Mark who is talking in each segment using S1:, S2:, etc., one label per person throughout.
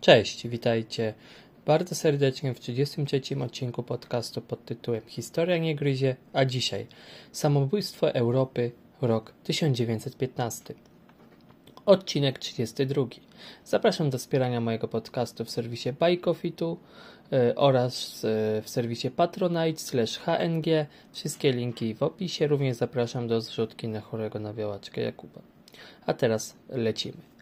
S1: Cześć, witajcie bardzo serdecznie w 33 odcinku podcastu pod tytułem Historia nie gryzie, a dzisiaj Samobójstwo Europy, rok 1915. Odcinek 32. Zapraszam do wspierania mojego podcastu w serwisie Bajkofitu yy, oraz yy, w serwisie Patronite slash HNG. Wszystkie linki w opisie. Również zapraszam do zrzutki na chorego na białaczkę Jakuba. A teraz lecimy.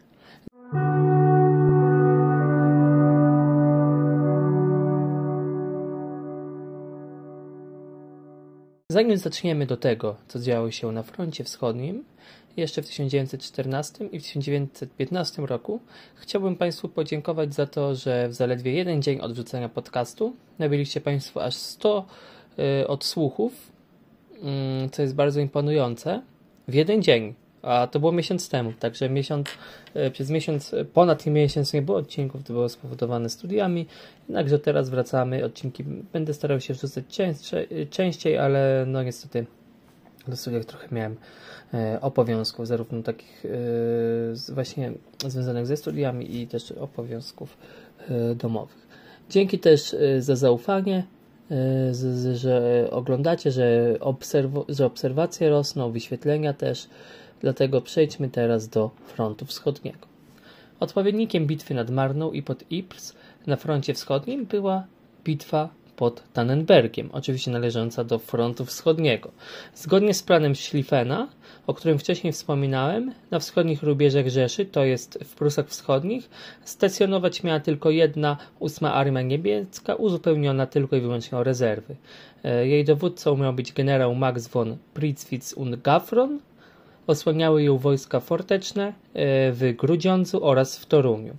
S1: Zanim zaczniemy do tego, co działo się na froncie wschodnim, jeszcze w 1914 i w 1915 roku, chciałbym Państwu podziękować za to, że w zaledwie jeden dzień odrzucenia podcastu nabyliście Państwo aż 100 y, odsłuchów, y, co jest bardzo imponujące. W jeden dzień a to było miesiąc temu, także miesiąc, e, przez miesiąc, ponad miesiąc nie było odcinków, to było spowodowane studiami, jednakże teraz wracamy, odcinki będę starał się wrzucać częściej, częściej ale no niestety do studiach trochę miałem e, obowiązków, zarówno takich e, właśnie związanych ze studiami i też obowiązków e, domowych. Dzięki też e, za zaufanie, e, że oglądacie, że, obserw- że obserwacje rosną, wyświetlenia też. Dlatego przejdźmy teraz do frontu wschodniego. Odpowiednikiem bitwy nad Marną i pod Ypres na froncie wschodnim była bitwa pod Tannenbergiem, oczywiście należąca do frontu wschodniego. Zgodnie z planem Schlieffena, o którym wcześniej wspominałem, na wschodnich rubieżach Rzeszy, to jest w Prusach Wschodnich, stacjonować miała tylko jedna ósma armia niemiecka, uzupełniona tylko i wyłącznie o rezerwy. Jej dowódcą miał być generał Max von Pritzwitz und Gaffron, osłaniały ją wojska forteczne w Grudziądzu oraz w Toruniu.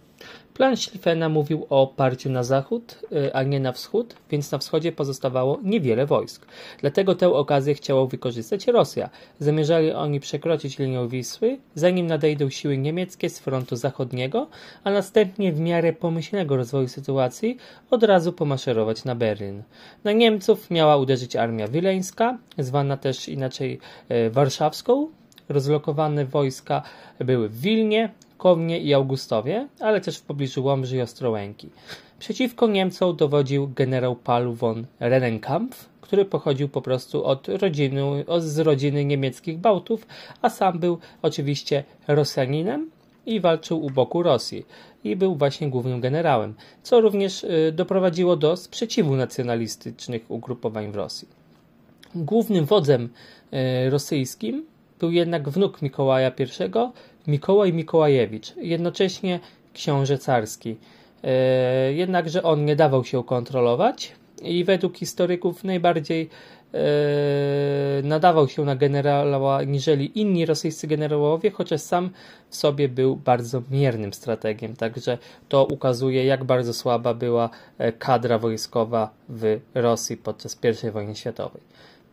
S1: Plan Schlieffena mówił o parciu na zachód, a nie na wschód, więc na wschodzie pozostawało niewiele wojsk. Dlatego tę okazję chciała wykorzystać Rosja. Zamierzali oni przekroczyć linię Wisły, zanim nadejdą siły niemieckie z frontu zachodniego, a następnie w miarę pomyślnego rozwoju sytuacji od razu pomaszerować na Berlin. Na Niemców miała uderzyć armia wileńska, zwana też inaczej e, warszawską, rozlokowane wojska były w Wilnie, Kownie i Augustowie, ale też w pobliżu Łomży i Ostrołęki. Przeciwko Niemcom dowodził generał Paul von Rennenkampf, który pochodził po prostu od rodziny, z rodziny niemieckich Bałtów, a sam był oczywiście Rosjaninem i walczył u boku Rosji i był właśnie głównym generałem, co również y, doprowadziło do sprzeciwu nacjonalistycznych ugrupowań w Rosji. Głównym wodzem y, rosyjskim był jednak wnuk Mikołaja I, Mikołaj Mikołajewicz, jednocześnie książę carski. E, jednakże on nie dawał się kontrolować i według historyków najbardziej e, nadawał się na generała niżeli inni rosyjscy generałowie, chociaż sam w sobie był bardzo miernym strategiem. Także to ukazuje, jak bardzo słaba była kadra wojskowa w Rosji podczas I wojny światowej.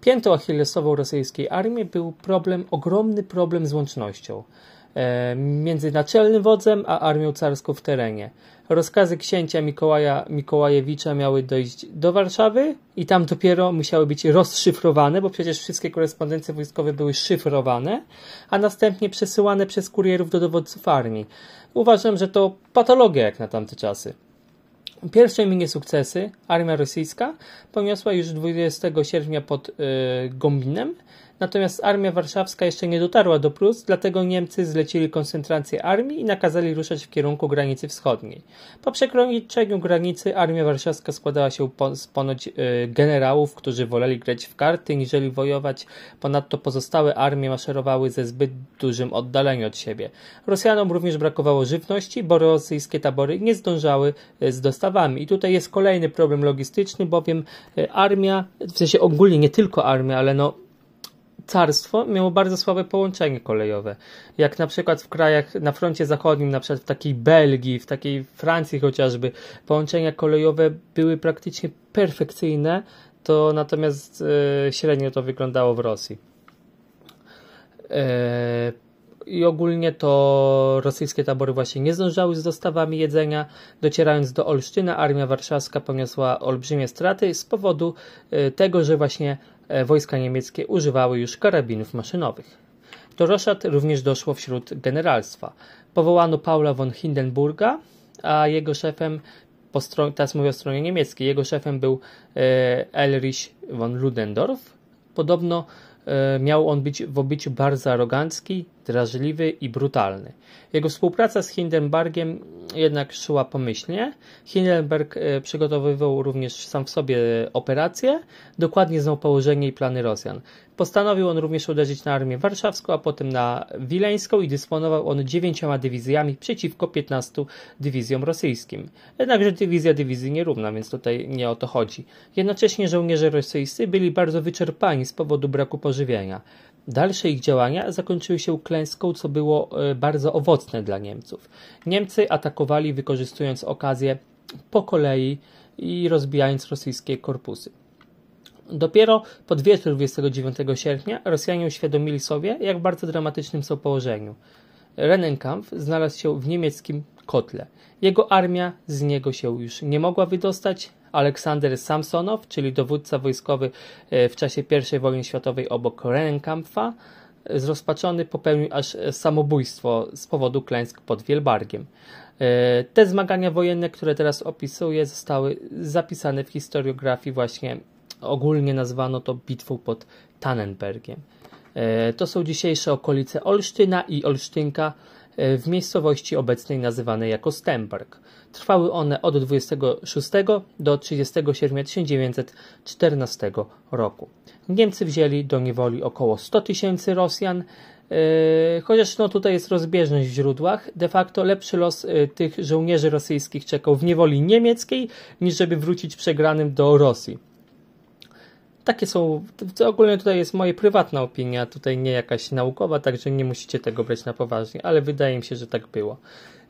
S1: Piętą achillesową rosyjskiej armii był problem, ogromny problem z łącznością e, między naczelnym wodzem a armią carską w terenie. Rozkazy księcia Mikołaja Mikołajewicza miały dojść do Warszawy i tam dopiero musiały być rozszyfrowane, bo przecież wszystkie korespondencje wojskowe były szyfrowane, a następnie przesyłane przez kurierów do dowódców armii. Uważam, że to patologia jak na tamte czasy. Pierwsze minie sukcesy armia rosyjska poniosła już 20 sierpnia pod y, Gombinem, natomiast armia warszawska jeszcze nie dotarła do Prus, dlatego Niemcy zlecili koncentrację armii i nakazali ruszać w kierunku granicy wschodniej. Po przekroczeniu granicy armia warszawska składała się z ponoć y, generałów, którzy woleli grać w karty niżeli wojować. Ponadto pozostałe armie maszerowały ze zbyt dużym oddaleniu od siebie. Rosjanom również brakowało żywności, bo rosyjskie tabory nie zdążały y, z dostawami. I tutaj jest kolejny problem logistyczny, bowiem y, armia, w sensie ogólnie nie tylko armia, ale no carstwo miało bardzo słabe połączenie kolejowe. Jak na przykład w krajach na froncie zachodnim, na przykład w takiej Belgii, w takiej Francji chociażby, połączenia kolejowe były praktycznie perfekcyjne, to natomiast e, średnio to wyglądało w Rosji. E, i ogólnie to rosyjskie tabory właśnie nie zdążały z dostawami jedzenia. Docierając do Olsztyna, armia warszawska poniosła olbrzymie straty z powodu e, tego, że właśnie wojska niemieckie używały już karabinów maszynowych. Do roszad również doszło wśród generalstwa. Powołano Paula von Hindenburga a jego szefem, po stronie, teraz mówię o stronie niemieckiej, jego szefem był Elrich von Ludendorff. Podobno miał on być w obyciu bardzo arogancki, drażliwy i brutalny. Jego współpraca z Hindenburgiem jednak szła pomyślnie. Hindenburg e, przygotowywał również sam w sobie operacje, dokładnie znał położenie i plany Rosjan. Postanowił on również uderzyć na armię warszawską, a potem na wileńską i dysponował on dziewięcioma dywizjami przeciwko 15 dywizjom rosyjskim. Jednakże dywizja dywizji nierówna, więc tutaj nie o to chodzi. Jednocześnie żołnierze rosyjscy byli bardzo wyczerpani z powodu braku pożywienia. Dalsze ich działania zakończyły się klęską, co było e, bardzo owocne dla Niemców. Niemcy atakowali wykorzystując okazję po kolei i rozbijając rosyjskie korpusy. Dopiero pod wieczór 29 sierpnia Rosjanie uświadomili sobie, jak bardzo dramatycznym są położeniu. Rennenkampf znalazł się w niemieckim kotle. Jego armia z niego się już nie mogła wydostać, Aleksander Samsonow, czyli dowódca wojskowy e, w czasie I wojny światowej obok Rennenkampfa, e, zrozpaczony popełnił aż samobójstwo z powodu klęsk pod Wielbargiem. E, te zmagania wojenne, które teraz opisuję, zostały zapisane w historiografii właśnie ogólnie nazwano to bitwą pod Tannenbergiem. To są dzisiejsze okolice Olsztyna i Olsztynka w miejscowości obecnej nazywanej jako Stemberg. Trwały one od 26 do 30 sierpnia 1914 roku. Niemcy wzięli do niewoli około 100 tysięcy Rosjan, e, Chociaż no, tutaj jest rozbieżność w źródłach, de facto lepszy los e, tych żołnierzy rosyjskich czekał w niewoli niemieckiej, niż żeby wrócić przegranym do Rosji. Takie są, to ogólnie tutaj jest moja prywatna opinia, tutaj nie jakaś naukowa, także nie musicie tego brać na poważnie, ale wydaje mi się, że tak było.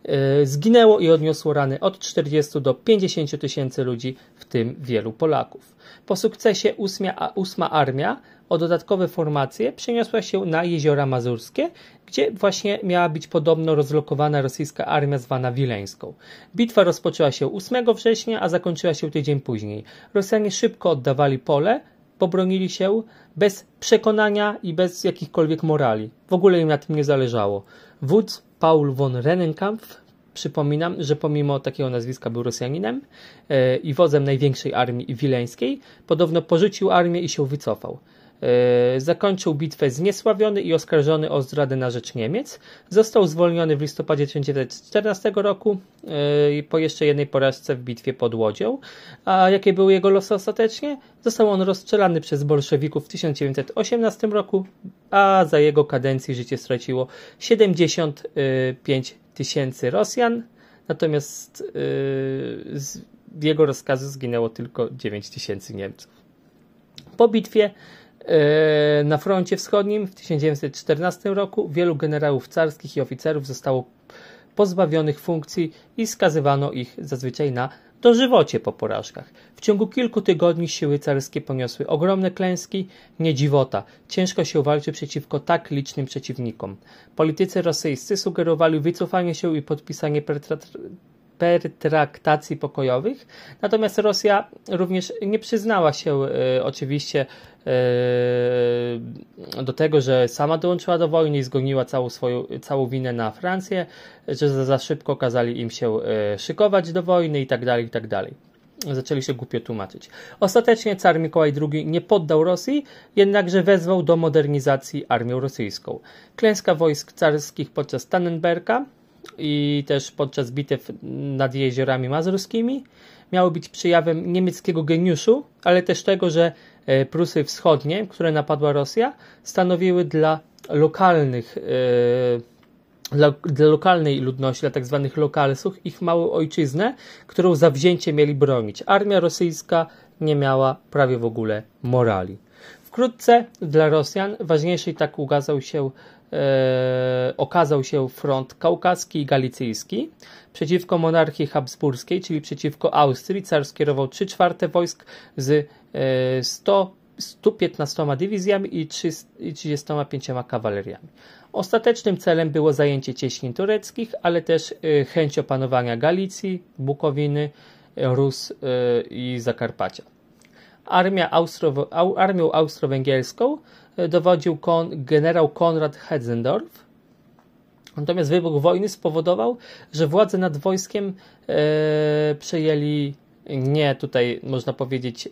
S1: E, zginęło i odniosło rany od 40 do 50 tysięcy ludzi, w tym wielu Polaków. Po sukcesie ósmia, ósma armia o dodatkowe formacje przeniosła się na jeziora Mazurskie, gdzie właśnie miała być podobno rozlokowana rosyjska armia zwana Wileńską. Bitwa rozpoczęła się 8 września, a zakończyła się tydzień później. Rosjanie szybko oddawali pole, pobronili się bez przekonania i bez jakichkolwiek morali. W ogóle im na tym nie zależało. Wódz Paul von Rennenkampf, przypominam, że pomimo takiego nazwiska był Rosjaninem e, i wodzem największej armii wileńskiej, podobno porzucił armię i się wycofał. E, zakończył bitwę zniesławiony i oskarżony o zdradę na rzecz Niemiec. Został zwolniony w listopadzie 1914 roku e, po jeszcze jednej porażce w bitwie pod Łodzią. A jakie były jego losy ostatecznie? Został on rozstrzelany przez bolszewików w 1918 roku, a za jego kadencji życie straciło 75 tysięcy Rosjan, natomiast yy, z jego rozkazu zginęło tylko 9 tysięcy Niemców. Po bitwie E, na froncie wschodnim w 1914 roku wielu generałów carskich i oficerów zostało pozbawionych funkcji i skazywano ich zazwyczaj na dożywocie po porażkach. W ciągu kilku tygodni siły carskie poniosły ogromne klęski, nie dziwota. Ciężko się walczy przeciwko tak licznym przeciwnikom. Politycy rosyjscy sugerowali wycofanie się i podpisanie pertraktacji pokojowych, natomiast Rosja również nie przyznała się e, oczywiście e, do tego, że sama dołączyła do wojny i zgoniła całą swoją całą winę na Francję, że za, za szybko kazali im się e, szykować do wojny i tak dalej, i tak dalej. Zaczęli się głupio tłumaczyć. Ostatecznie car Mikołaj II nie poddał Rosji, jednakże wezwał do modernizacji armię rosyjską. Klęska wojsk carskich podczas Tannenberga i też podczas bitew nad jeziorami mazurskimi miały być przejawem niemieckiego geniuszu, ale też tego, że Prusy Wschodnie, które napadła Rosja, stanowiły dla lokalnych e, dla, dla, lokalnej ludności, dla tak zwanych lokalsów, ich małą ojczyznę, którą zawzięcie mieli bronić. Armia rosyjska nie miała prawie w ogóle morali. Wkrótce dla Rosjan ważniejszy tak ukazał się e, okazał się front kaukaski i galicyjski. Przeciwko monarchii habsburskiej, czyli przeciwko Austrii, car skierował 3 czwarte wojsk z e, 100, 115 dywizjami i 35 kawaleriami. Ostatecznym celem było zajęcie cieśnin tureckich, ale też e, chęć opanowania Galicji, Bukowiny, Rus e, i Zakarpacia. Armia Austro, armią austro-węgierską dowodził kon, generał Konrad Hetzendorf. Natomiast wybuch wojny spowodował, że władzę nad wojskiem e, przejęli nie tutaj, można powiedzieć, e,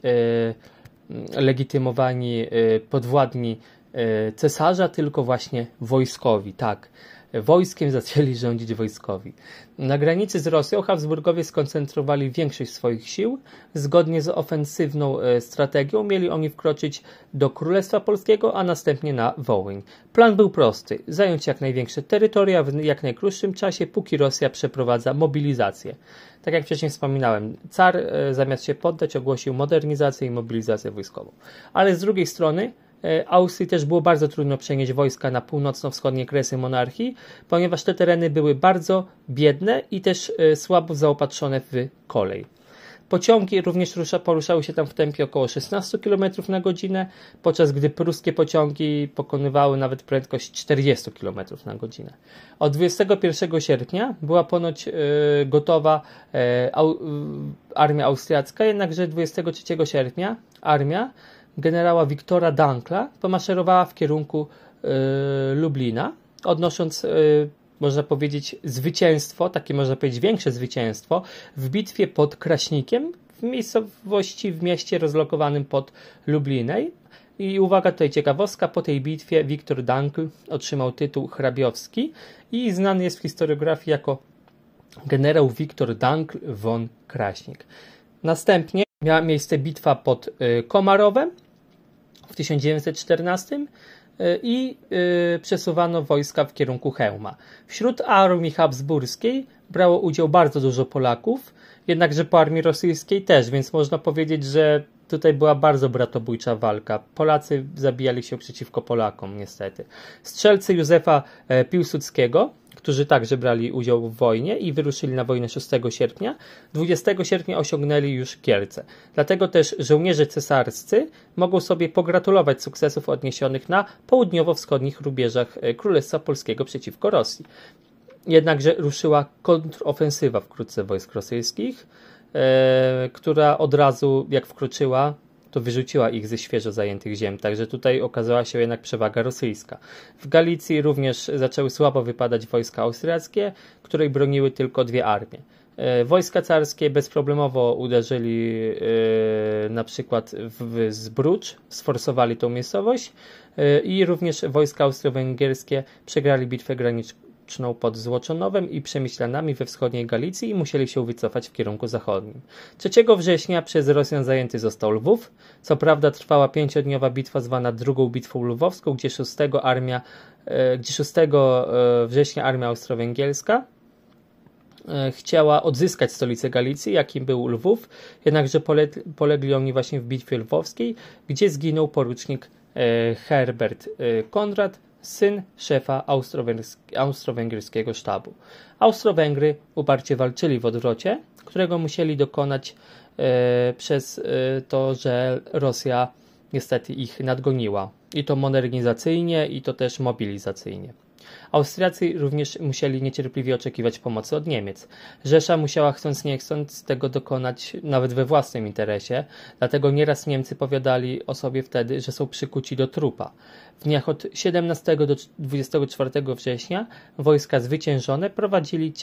S1: legitymowani, e, podwładni e, cesarza, tylko właśnie wojskowi. Tak, wojskiem zaczęli rządzić wojskowi. Na granicy z Rosją Habsburgowie skoncentrowali większość swoich sił. Zgodnie z ofensywną e, strategią mieli oni wkroczyć do Królestwa Polskiego, a następnie na Wołyń. Plan był prosty: zająć jak największe terytoria w jak najkrótszym czasie, póki Rosja przeprowadza mobilizację. Tak jak wcześniej wspominałem, car e, zamiast się poddać ogłosił modernizację i mobilizację wojskową. Ale z drugiej strony Austrii też było bardzo trudno przenieść wojska na północno-wschodnie kresy monarchii, ponieważ te tereny były bardzo biedne i też e, słabo zaopatrzone w kolej. Pociągi również rusza, poruszały się tam w tempie około 16 km na godzinę, podczas gdy pruskie pociągi pokonywały nawet prędkość 40 km na godzinę. Od 21 sierpnia była ponoć e, gotowa au, armia austriacka, jednakże 23 sierpnia armia generała Wiktora Dankla pomaszerowała w kierunku y, Lublina, odnosząc, y, można powiedzieć, zwycięstwo, takie można powiedzieć większe zwycięstwo, w bitwie pod Kraśnikiem, w miejscowości, w mieście rozlokowanym pod Lublinej. I uwaga, tutaj ciekawostka, po tej bitwie Wiktor Dankl otrzymał tytuł hrabiowski i znany jest w historiografii jako generał Wiktor Dankl von Kraśnik. Następnie miała miejsce bitwa pod y, Komarowem w 1914 y, i y, przesuwano wojska w kierunku Chełma. Wśród armii habsburskiej brało udział bardzo dużo Polaków, jednakże po armii rosyjskiej też, więc można powiedzieć, że tutaj była bardzo bratobójcza walka. Polacy zabijali się przeciwko Polakom, niestety. Strzelcy Józefa e, Piłsudskiego którzy także brali udział w wojnie i wyruszyli na wojnę 6 sierpnia, 20 sierpnia osiągnęli już Kielce. Dlatego też żołnierze cesarscy mogą sobie pogratulować sukcesów odniesionych na południowo-wschodnich rubieżach e, Królestwa Polskiego przeciwko Rosji. Jednakże ruszyła kontrofensywa wkrótce wojsk rosyjskich, e, która od razu, jak wkroczyła, to wyrzuciła ich ze świeżo zajętych ziem, także tutaj okazała się jednak przewaga rosyjska. W Galicji również zaczęły słabo wypadać wojska austriackie, której broniły tylko dwie armie. E, wojska carskie bezproblemowo uderzyli e, na przykład w Zbrucz, sforsowali tą miejscowość e, i również wojska austro-węgierskie przegrali bitwę graniczną pod Złoczonowem i Przemyślanami we wschodniej Galicji i musieli się wycofać w kierunku zachodnim. 3 września przez Rosjan zajęty został Lwów. Co prawda trwała pięciodniowa bitwa zwana drugą bitwą lwowską, gdzie 6, armia, e, gdzie 6 e, września armia austro-węgierska e, chciała odzyskać stolicę Galicji, jakim był Lwów, jednakże polegli oni właśnie w bitwie lwowskiej, gdzie zginął porucznik Herbert Konrad, syn szefa austro-węgierskiego sztabu. Austro-Węgry uparcie walczyli w odwrocie, którego musieli dokonać e, przez e, to, że Rosja niestety ich nadgoniła. I to modernizacyjnie, i to też mobilizacyjnie. Austriacy również musieli niecierpliwie oczekiwać pomocy od Niemiec. Rzesza musiała chcąc nie chcąc tego dokonać nawet we własnym interesie, dlatego nieraz Niemcy powiadali o sobie wtedy, że są przykuci do trupa. W dniach od 17 do 24 września wojska zwyciężone prowadzili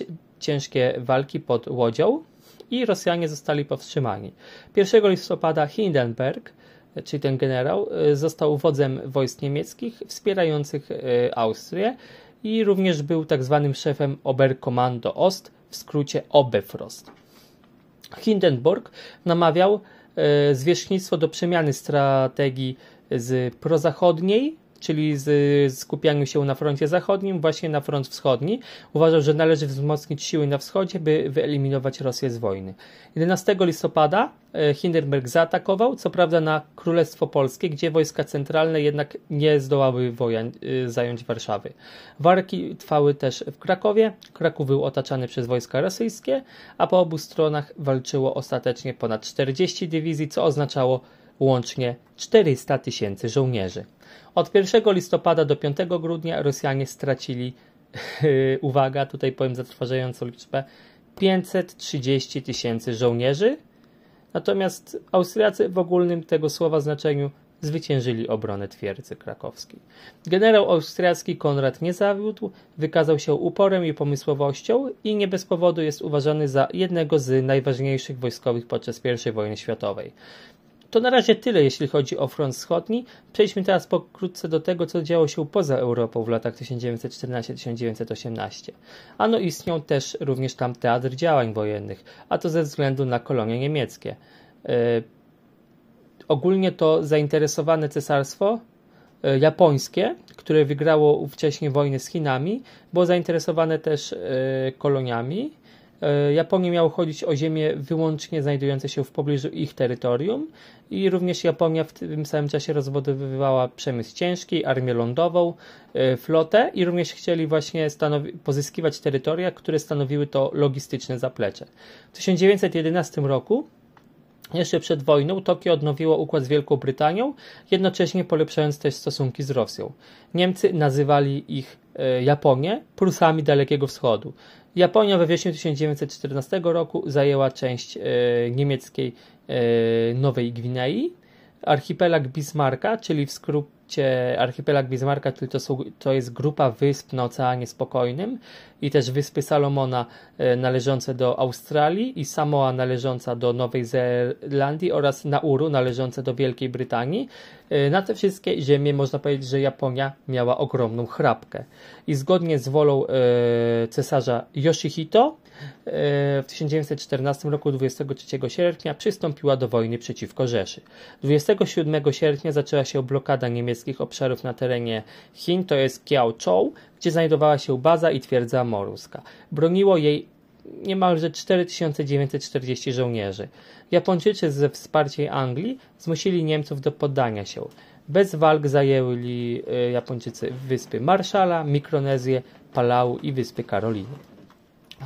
S1: ciężkie walki pod Łodzią i Rosjanie zostali powstrzymani. 1 listopada Hindenburg czyli ten generał, został wodzem wojsk niemieckich wspierających e, Austrię i również był tak zwanym szefem Oberkommando Ost, w skrócie Oberfrost. Hindenburg namawiał e, zwierzchnictwo do przemiany strategii z prozachodniej czyli z skupianiu się na froncie zachodnim, właśnie na front wschodni. Uważał, że należy wzmocnić siły na wschodzie, by wyeliminować Rosję z wojny. 11 listopada e, Hindenburg zaatakował, co prawda na Królestwo Polskie, gdzie wojska centralne jednak nie zdołały wojen, e, zająć Warszawy. Warki trwały też w Krakowie. Kraków był otaczany przez wojska rosyjskie, a po obu stronach walczyło ostatecznie ponad 40 dywizji, co oznaczało łącznie 400 tysięcy żołnierzy. Od 1 listopada do 5 grudnia Rosjanie stracili, uwaga, tutaj powiem zatrważającą liczbę, 530 tysięcy żołnierzy, natomiast Austriacy w ogólnym tego słowa znaczeniu zwyciężyli obronę twierdzy krakowskiej. Generał austriacki Konrad nie zawiódł, wykazał się uporem i pomysłowością i nie bez powodu jest uważany za jednego z najważniejszych wojskowych podczas I wojny światowej. To na razie tyle, jeśli chodzi o front wschodni. Przejdźmy teraz pokrótce do tego, co działo się poza Europą w latach 1914-1918. Ano istniał też również tam teatr działań wojennych, a to ze względu na kolonie niemieckie. Yy, ogólnie to zainteresowane cesarstwo yy, japońskie, które wygrało wcześniej wojnę z Chinami, było zainteresowane też yy, koloniami E, Japonia miało chodzić o ziemie wyłącznie znajdujące się w pobliżu ich terytorium i również Japonia w tym samym czasie rozbudowywała przemysł ciężki, armię lądową, e, flotę i również chcieli właśnie pozyskiwać terytoria, które stanowiły to logistyczne zaplecze. W 1911 roku jeszcze przed wojną Tokio odnowiło układ z Wielką Brytanią, jednocześnie polepszając też stosunki z Rosją. Niemcy nazywali ich Japonię Prusami Dalekiego Wschodu. Japonia we wrześniu 1914 roku zajęła część e, niemieckiej e, Nowej Gwinei. Archipelag Bismarcka, czyli w skrócie archipelag Bismarcka, czyli to, są, to jest grupa wysp na Oceanie Spokojnym i też wyspy Salomona e, należące do Australii i Samoa należąca do Nowej Zelandii oraz Nauru należące do Wielkiej Brytanii. E, na te wszystkie ziemie można powiedzieć, że Japonia miała ogromną chrapkę. I zgodnie z wolą e, cesarza Yoshihito w 1914 roku 23 sierpnia przystąpiła do wojny przeciwko Rzeszy. 27 sierpnia zaczęła się blokada niemieckich obszarów na terenie Chin, to jest Kiaochou, gdzie znajdowała się baza i twierdza moruska. Broniło jej niemalże 4940 żołnierzy. Japończycy ze wsparciem Anglii zmusili Niemców do poddania się. Bez walk zajęli e, Japończycy wyspy Marszala, Mikronezję, Palau i wyspy Karoliny.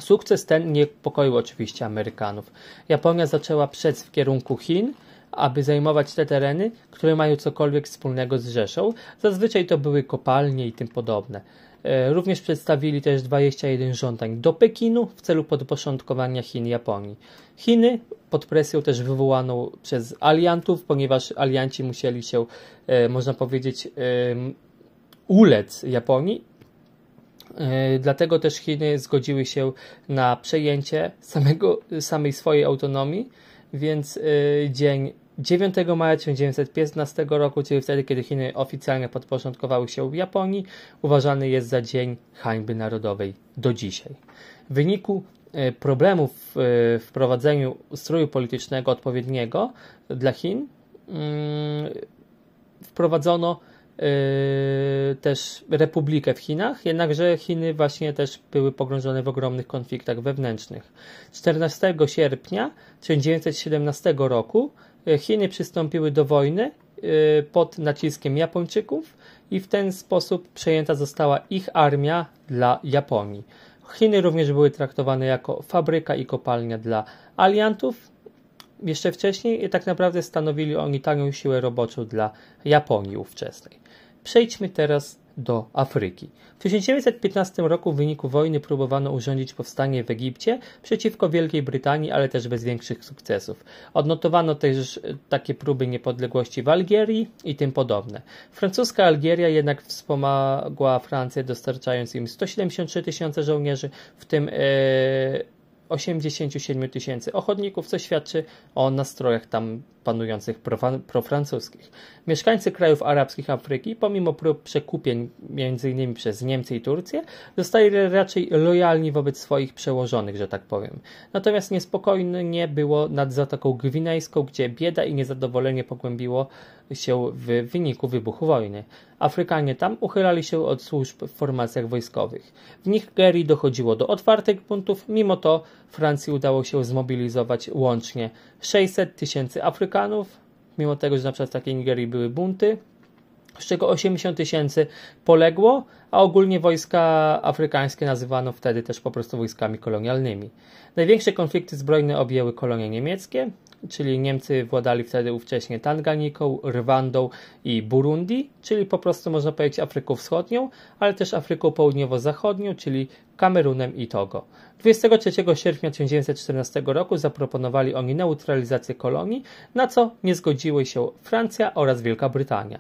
S1: Sukces ten niepokoił oczywiście Amerykanów. Japonia zaczęła przec w kierunku Chin, aby zajmować te tereny, które mają cokolwiek wspólnego z Rzeszą. Zazwyczaj to były kopalnie i tym podobne. E, również przedstawili też 21 żądań do Pekinu w celu podporządkowania Chin Japonii. Chiny pod presją też wywołaną przez aliantów, ponieważ alianci musieli się, e, można powiedzieć, ulec Japonii. E, dlatego też Chiny zgodziły się na przejęcie samego, samej swojej autonomii, więc dzień 9 maja 1915 roku, czyli wtedy, kiedy Chiny oficjalnie podporządkowały się Japonii, uważany jest za Dzień Hańby Narodowej do dzisiaj. W wyniku e, problemów w wprowadzeniu ustroju politycznego odpowiedniego dla Chin mm, wprowadzono e, też republikę w Chinach, jednakże Chiny właśnie też były pogrążone w ogromnych konfliktach wewnętrznych. 14 sierpnia 1917 roku E, Chiny przystąpiły do wojny e, pod naciskiem Japończyków i w ten sposób przejęta została ich armia dla Japonii. Chiny również były traktowane jako fabryka i kopalnia dla aliantów. Jeszcze wcześniej tak naprawdę stanowili oni tanią siłę roboczą dla Japonii ówczesnej. Przejdźmy teraz do Afryki. W 1915 roku w wyniku wojny próbowano urządzić powstanie w Egipcie przeciwko Wielkiej Brytanii, ale też bez większych sukcesów. Odnotowano też takie próby niepodległości w Algierii i tym podobne. Francuska Algieria jednak wspomagła Francję dostarczając im 173 tysiące żołnierzy, w tym e, 87 tysięcy ochotników, co świadczy o nastrojach tam panujących profrancuskich. Mieszkańcy krajów arabskich Afryki, pomimo prób przekupień m.in. przez Niemcy i Turcję, zostali raczej lojalni wobec swoich przełożonych, że tak powiem. Natomiast niespokojnie było nad Zatoką Gwinejską, gdzie bieda i niezadowolenie pogłębiło się w wyniku wybuchu wojny. Afrykanie tam uchylali się od służb w formacjach wojskowych. W Nigerii dochodziło do otwartych buntów, mimo to Francji udało się zmobilizować łącznie 600 tysięcy Afrykanów, mimo tego, że na przykład w takiej Nigerii były bunty, z czego 80 tysięcy poległo, a ogólnie wojska afrykańskie nazywano wtedy też po prostu wojskami kolonialnymi. Największe konflikty zbrojne objęły kolonie niemieckie, czyli Niemcy władali wtedy ówcześnie Tanganiką, Rwandą i Burundi, czyli po prostu można powiedzieć Afryką Wschodnią, ale też Afryką Południowo-Zachodnią, czyli Kamerunem i Togo. 23 sierpnia 1914 roku zaproponowali oni neutralizację kolonii, na co nie zgodziły się Francja oraz Wielka Brytania.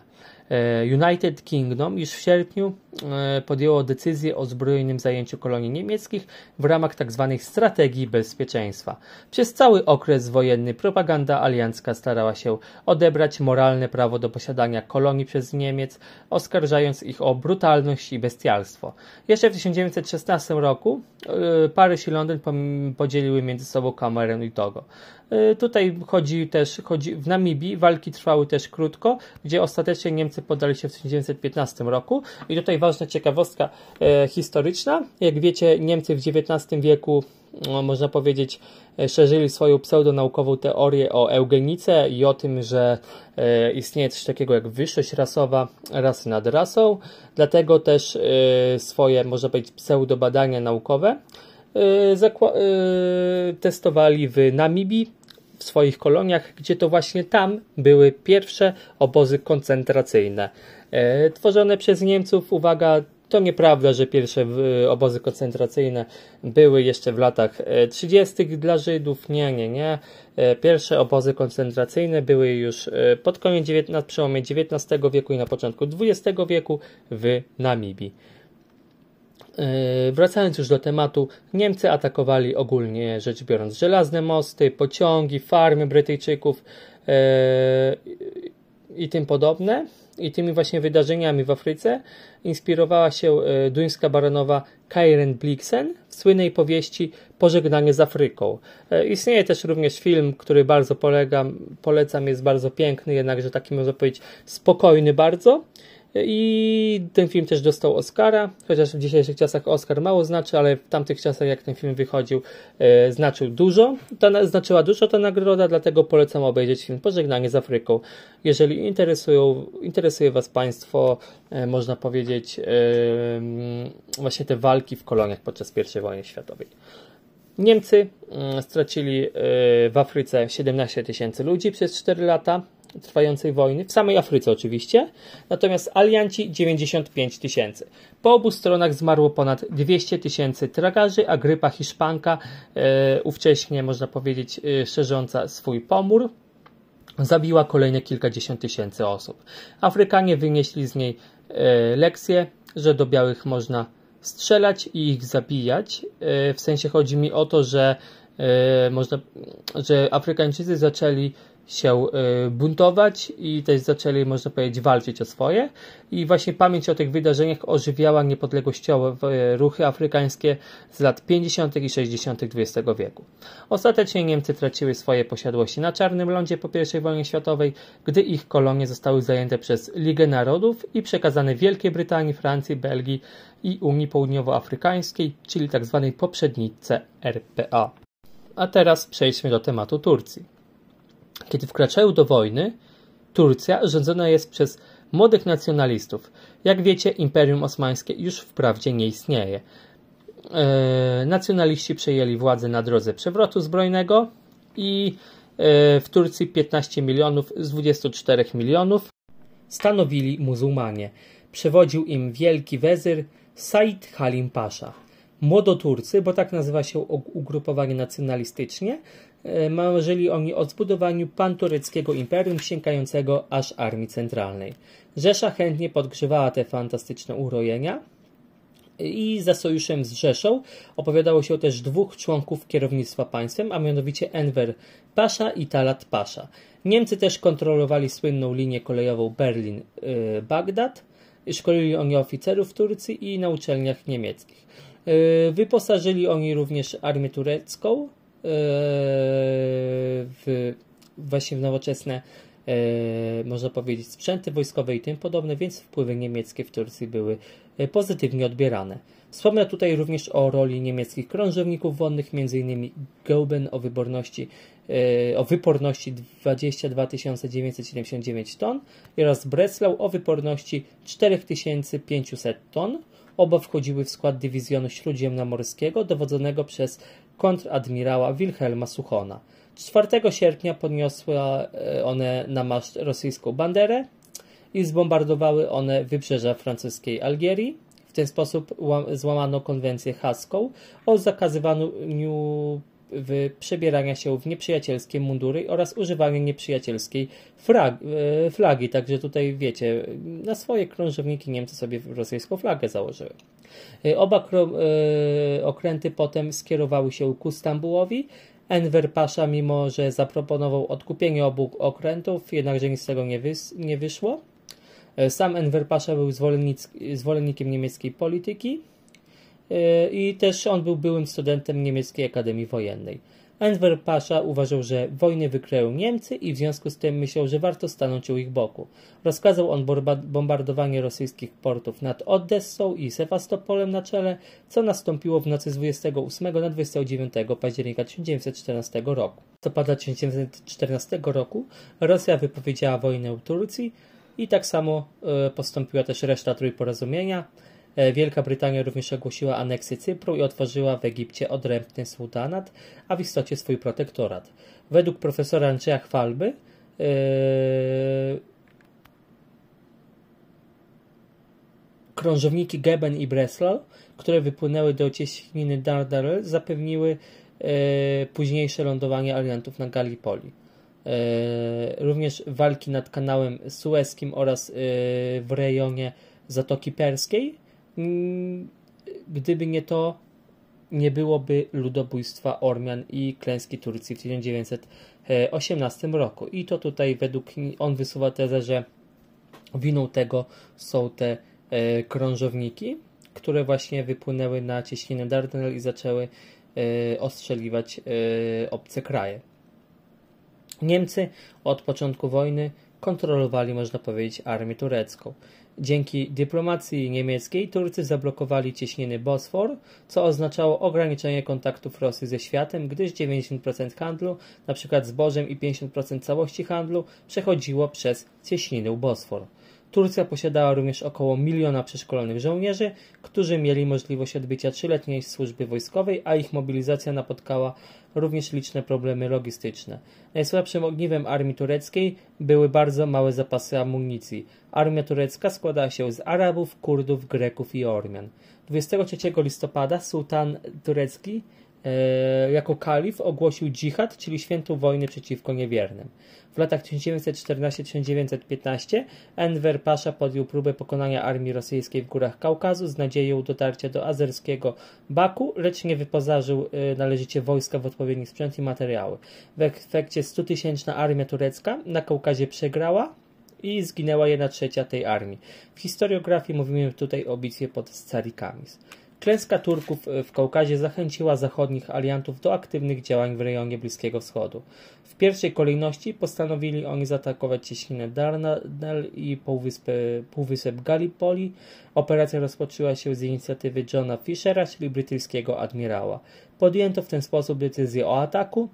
S1: E, United Kingdom już w sierpniu e, podjęło decyzję o zbrojnym zajęciu kolonii niemieckich w ramach tzw. Tak strategii bezpieczeństwa. Przez cały okres wojenny propaganda aliancka starała się odebrać moralne prawo do posiadania kolonii przez Niemiec, oskarżając ich o brutalność i bestialstwo. Jeszcze w 1916 roku e, Paryż i Londyn podzieliły między sobą Kamerę i Togo. Tutaj chodzi też, chodzi, w Namibii walki trwały też krótko, gdzie ostatecznie Niemcy podali się w 1915 roku. I tutaj ważna ciekawostka e, historyczna. Jak wiecie, Niemcy w XIX wieku, można powiedzieć, e, szerzyli swoją pseudonaukową teorię o eugenice i o tym, że e, istnieje coś takiego jak wyższość rasowa rasy nad rasą. Dlatego też e, swoje, można powiedzieć, pseudobadania naukowe testowali w Namibii w swoich koloniach, gdzie to właśnie tam były pierwsze obozy koncentracyjne. Tworzone przez Niemców, uwaga, to nieprawda, że pierwsze obozy koncentracyjne były jeszcze w latach 30. E, dla Żydów. Nie, nie, nie. E, pierwsze obozy koncentracyjne były już pod koniec na przełomie XIX wieku i na początku XX wieku w Namibii. Wracając już do tematu, Niemcy atakowali ogólnie rzecz biorąc żelazne mosty, pociągi, farmy Brytyjczyków i tym podobne i tymi właśnie wydarzeniami w Afryce inspirowała się e, duńska baronowa Karen Blixen w słynnej powieści Pożegnanie z Afryką. E, istnieje też również film, który bardzo polegam, polecam, jest bardzo piękny, jednakże taki można powiedzieć spokojny bardzo. I ten film też dostał Oscara, chociaż w dzisiejszych czasach Oscar mało znaczy, ale w tamtych czasach, jak ten film wychodził, e, znaczył dużo. Ta, znaczyła dużo ta nagroda, dlatego polecam obejrzeć film Pożegnanie z Afryką. Jeżeli interesują, interesuje Was Państwo, e, można powiedzieć, e, właśnie te walki w koloniach podczas I wojny światowej. Niemcy mm, stracili e, w Afryce 17 tysięcy ludzi przez 4 lata trwającej wojny, w samej Afryce oczywiście, natomiast alianci 95 tysięcy. Po obu stronach zmarło ponad 200 tysięcy tragarzy, a grypa hiszpanka, e, ówcześnie można powiedzieć e, szerząca swój pomór, zabiła kolejne kilkadziesiąt tysięcy osób. Afrykanie wynieśli z niej e, lekcję, że do białych można strzelać i ich zabijać. E, w sensie chodzi mi o to, że e, można, że Afrykańczycy zaczęli się y, buntować i też zaczęli, można powiedzieć, walczyć o swoje. I właśnie pamięć o tych wydarzeniach ożywiała niepodległościowe ruchy afrykańskie z lat 50. i 60. XX wieku. Ostatecznie Niemcy traciły swoje posiadłości na Czarnym Lądzie po I wojnie światowej, gdy ich kolonie zostały zajęte przez Ligę Narodów i przekazane Wielkiej Brytanii, Francji, Belgii i Unii Południowoafrykańskiej, czyli tzw. Tak poprzednicy RPA. A teraz przejdźmy do tematu Turcji. Kiedy wkraczają do wojny, Turcja rządzona jest przez młodych nacjonalistów. Jak wiecie, Imperium Osmańskie już wprawdzie nie istnieje. E, nacjonaliści przejęli władzę na drodze przewrotu zbrojnego i e, w Turcji 15 milionów z 24 milionów stanowili muzułmanie. Przewodził im wielki wezyr Said Halim Pasza. Młodoturcy, bo tak nazywa się ugrupowanie nacjonalistycznie, marzyli oni o zbudowaniu pantureckiego imperium sięgającego aż armii centralnej. Rzesza chętnie podgrzewała te fantastyczne urojenia i za sojuszem z Rzeszą opowiadało się też dwóch członków kierownictwa państwem, a mianowicie Enver Pasza i Talat Pasza. Niemcy też kontrolowali słynną linię kolejową Berlin-Bagdad. Szkolili oni oficerów w Turcji i na uczelniach niemieckich. E, wyposażyli oni również armię turecką, E, w, właśnie w nowoczesne e, można powiedzieć sprzęty wojskowe i tym podobne, więc wpływy niemieckie w Turcji były e, pozytywnie odbierane. Wspomnę tutaj również o roli niemieckich krążowników wodnych, m.in. Gauben o wyborności o wyporności 22 979 ton oraz Breslau o wyporności 4500 ton. Oba wchodziły w skład dywizjonu śródziemnomorskiego dowodzonego przez kontradmirała Wilhelma Suchona. 4 sierpnia podniosły e, one na maszt rosyjską banderę i zbombardowały one wybrzeża francuskiej Algierii. W ten sposób złamano konwencję haską o zakazywaniu przebierania się w nieprzyjacielskie mundury oraz używania nieprzyjacielskiej e, flagi. Także tutaj wiecie, na swoje krążowniki Niemcy sobie rosyjską flagę założyły. E, oba e, okręty potem skierowały się ku Stambułowi. Enver Pasza, mimo że zaproponował odkupienie obu okrętów, jednakże nic z tego nie, wys nie wyszło. Sam Enver Pasza był zwolennikiem niemieckiej polityki i też on był byłym studentem niemieckiej Akademii Wojennej. Enver Pasza uważał, że wojny wykryją Niemcy i w związku z tym myślał, że warto stanąć u ich boku. Rozkazał on bombardowanie rosyjskich portów nad Odessą i Sewastopolem na czele, co nastąpiło w nocy z 28 na 29 października 1914 roku. W listopada 1914 roku Rosja wypowiedziała wojnę Turcji i tak samo e, postąpiła też reszta Trójporozumienia. E, Wielka Brytania również ogłosiła aneksję Cypru i otworzyła w Egipcie odrębny sultanat, a w istocie swój protektorat. Według profesora Andrzeja Chwalby yy, krążowniki Geben i Breslau, które wypłynęły do cieśniny Dardanelles, zapewniły yy, późniejsze lądowanie aliantów na Gallipoli. Yy, również walki nad kanałem Sueskim oraz w rejonie Zatoki Perskiej gdyby nie to, nie byłoby ludobójstwa Ormian i klęski Turcji w 1918 roku. I to tutaj według on wysuwa tezę, że winą tego są te e, krążowniki, które właśnie wypłynęły na cieśninę Dardanel i zaczęły e, ostrzeliwać e, obce kraje. Niemcy od początku wojny kontrolowali, można powiedzieć, armię turecką. Dzięki dyplomacji niemieckiej Turcy zablokowali cieśniny Bosfor, co oznaczało ograniczenie kontaktów Rosji ze światem, gdyż 90% handlu, np. zbożem i 50% całości handlu, przechodziło przez cieśninę Bosfor. Turcja posiadała również około miliona przeszkolonych żołnierzy, którzy mieli możliwość odbycia trzyletniej służby wojskowej, a ich mobilizacja napotkała również liczne problemy logistyczne. Najsłabszym ogniwem armii tureckiej były bardzo małe zapasy amunicji. Armia turecka składała się z Arabów, Kurdów, Greków i Ormian. 23 listopada sułtan turecki jako kalif ogłosił dżihad, czyli świętą wojnę przeciwko niewiernym. W latach 1914-1915 Enver Pasza podjął próbę pokonania armii rosyjskiej w górach Kaukazu z nadzieją dotarcia do azerskiego Baku, lecz nie wyposażył y, należycie wojska w odpowiedni sprzęt i materiały. W efekcie 100-tysięczna armia turecka na Kaukazie przegrała i zginęła jedna trzecia tej armii. W historiografii mówimy tutaj o bitwie pod Scarikamis. Klęska Turków w Kaukazie zachęciła zachodnich aliantów do aktywnych działań w rejonie Bliskiego Wschodu. W pierwszej kolejności postanowili oni zaatakować cieśninę Dardanel i półwyspy, półwysep Gallipoli. Operacja rozpoczęła się z inicjatywy Johna Fishera, czyli brytyjskiego admirała. Podjęto w ten sposób decyzję o ataku,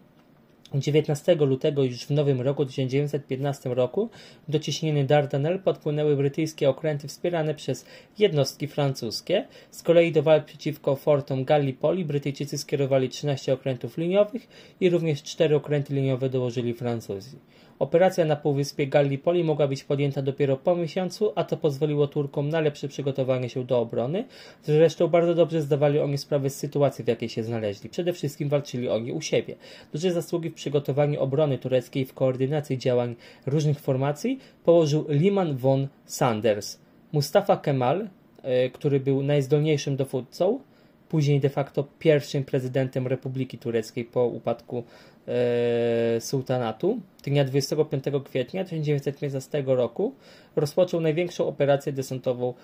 S1: 19 lutego już w nowym roku 1915 roku do ciśniny Dardanel podpłynęły brytyjskie okręty wspierane przez jednostki francuskie. Z kolei do walk przeciwko fortom Gallipoli Brytyjczycy skierowali 13 okrętów liniowych i również 4 okręty liniowe dołożyli Francuzi. Operacja na półwyspie Gallipoli mogła być podjęta dopiero po miesiącu, a to pozwoliło Turkom na lepsze przygotowanie się do obrony. Zresztą bardzo dobrze zdawali oni sprawę z sytuacji, w jakiej się znaleźli. Przede wszystkim walczyli oni u siebie. Duże zasługi w przygotowaniu obrony tureckiej w koordynacji działań różnych formacji położył Liman von Sanders. Mustafa Kemal, e, który był najzdolniejszym dowódcą, później de facto pierwszym prezydentem Republiki Tureckiej po upadku e, sułtanatu. Dnia 25 kwietnia 1915 roku rozpoczął największą operację desantową e,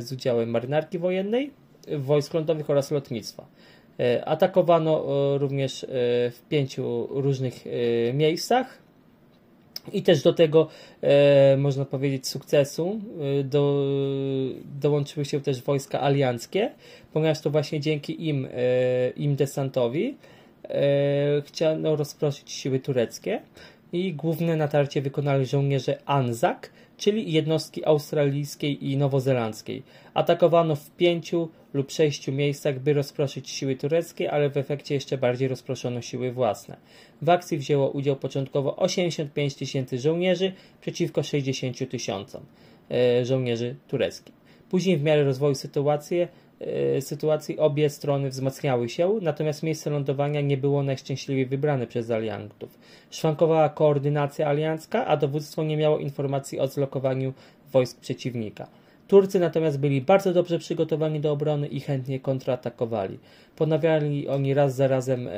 S1: z udziałem marynarki wojennej, wojsk lądowych oraz lotnictwa. E, atakowano e, również e, w pięciu różnych miejscach i też do tego, e, można powiedzieć, sukcesu e, do, dołączyły się też wojska alianckie, ponieważ to właśnie dzięki im, e, im desantowi e, chciano rozproszyć siły tureckie i główne natarcie wykonali żołnierze Anzak, czyli jednostki australijskiej i nowozelandzkiej. Atakowano w pięciu lub sześciu miejscach, by rozproszyć siły tureckie, ale w efekcie jeszcze bardziej rozproszono siły własne. W akcji wzięło udział początkowo 85 tysięcy żołnierzy przeciwko 60 tysiącom e, żołnierzy tureckich. Później w miarę rozwoju sytuacji, sytuacji obie strony wzmacniały się, natomiast miejsce lądowania nie było najszczęśliwiej wybrane przez aliantów. Szwankowała koordynacja aliancka, a dowództwo nie miało informacji o zlokowaniu wojsk przeciwnika. Turcy natomiast byli bardzo dobrze przygotowani do obrony i chętnie kontratakowali. Ponawiali oni raz za razem e,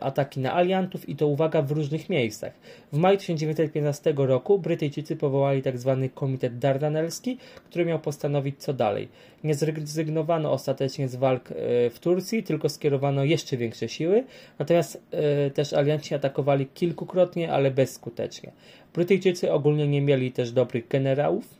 S1: ataki na aliantów i to uwaga w różnych miejscach. W maju 1915 roku Brytyjczycy powołali tzw. Tak Komitet Dardanelski, który miał postanowić co dalej. Nie zrezygnowano ostatecznie z walk e, w Turcji, tylko skierowano jeszcze większe siły, natomiast e, też alianci atakowali kilkukrotnie, ale bezskutecznie. Brytyjczycy ogólnie nie mieli też dobrych generałów,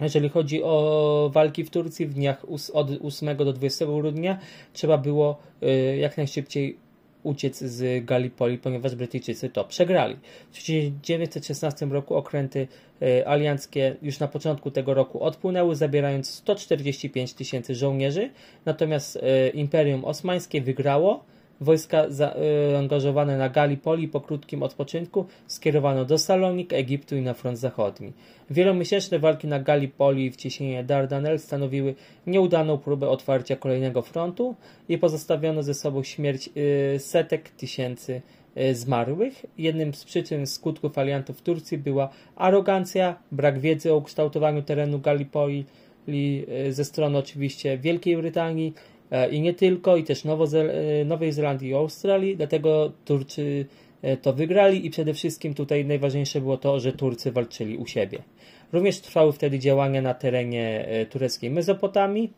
S1: jeżeli chodzi o walki w Turcji w dniach od 8 do 20 grudnia, trzeba było y, jak najszybciej uciec z Gallipoli, ponieważ Brytyjczycy to przegrali. W 1916 roku okręty y, alianckie już na początku tego roku odpłynęły, zabierając 145 tysięcy żołnierzy, natomiast y, Imperium Osmańskie wygrało Wojska zaangażowane y, na Gallipoli po krótkim odpoczynku skierowano do Salonik, Egiptu i na front zachodni. Wielomiesięczne walki na Gallipoli w cieśninie Dardanel stanowiły nieudaną próbę otwarcia kolejnego frontu i pozostawiono ze sobą śmierć y, setek tysięcy y, zmarłych. Jednym z przyczyn skutków aliantów Turcji była arogancja, brak wiedzy o ukształtowaniu terenu Gallipoli ze strony oczywiście Wielkiej Brytanii i nie tylko, i też e, Nowej Zelandii i Australii, dlatego Turcy e, to wygrali i przede wszystkim tutaj najważniejsze było to, że Turcy walczyli u siebie. Również trwały wtedy działania na terenie tureckiej Mezopotamii,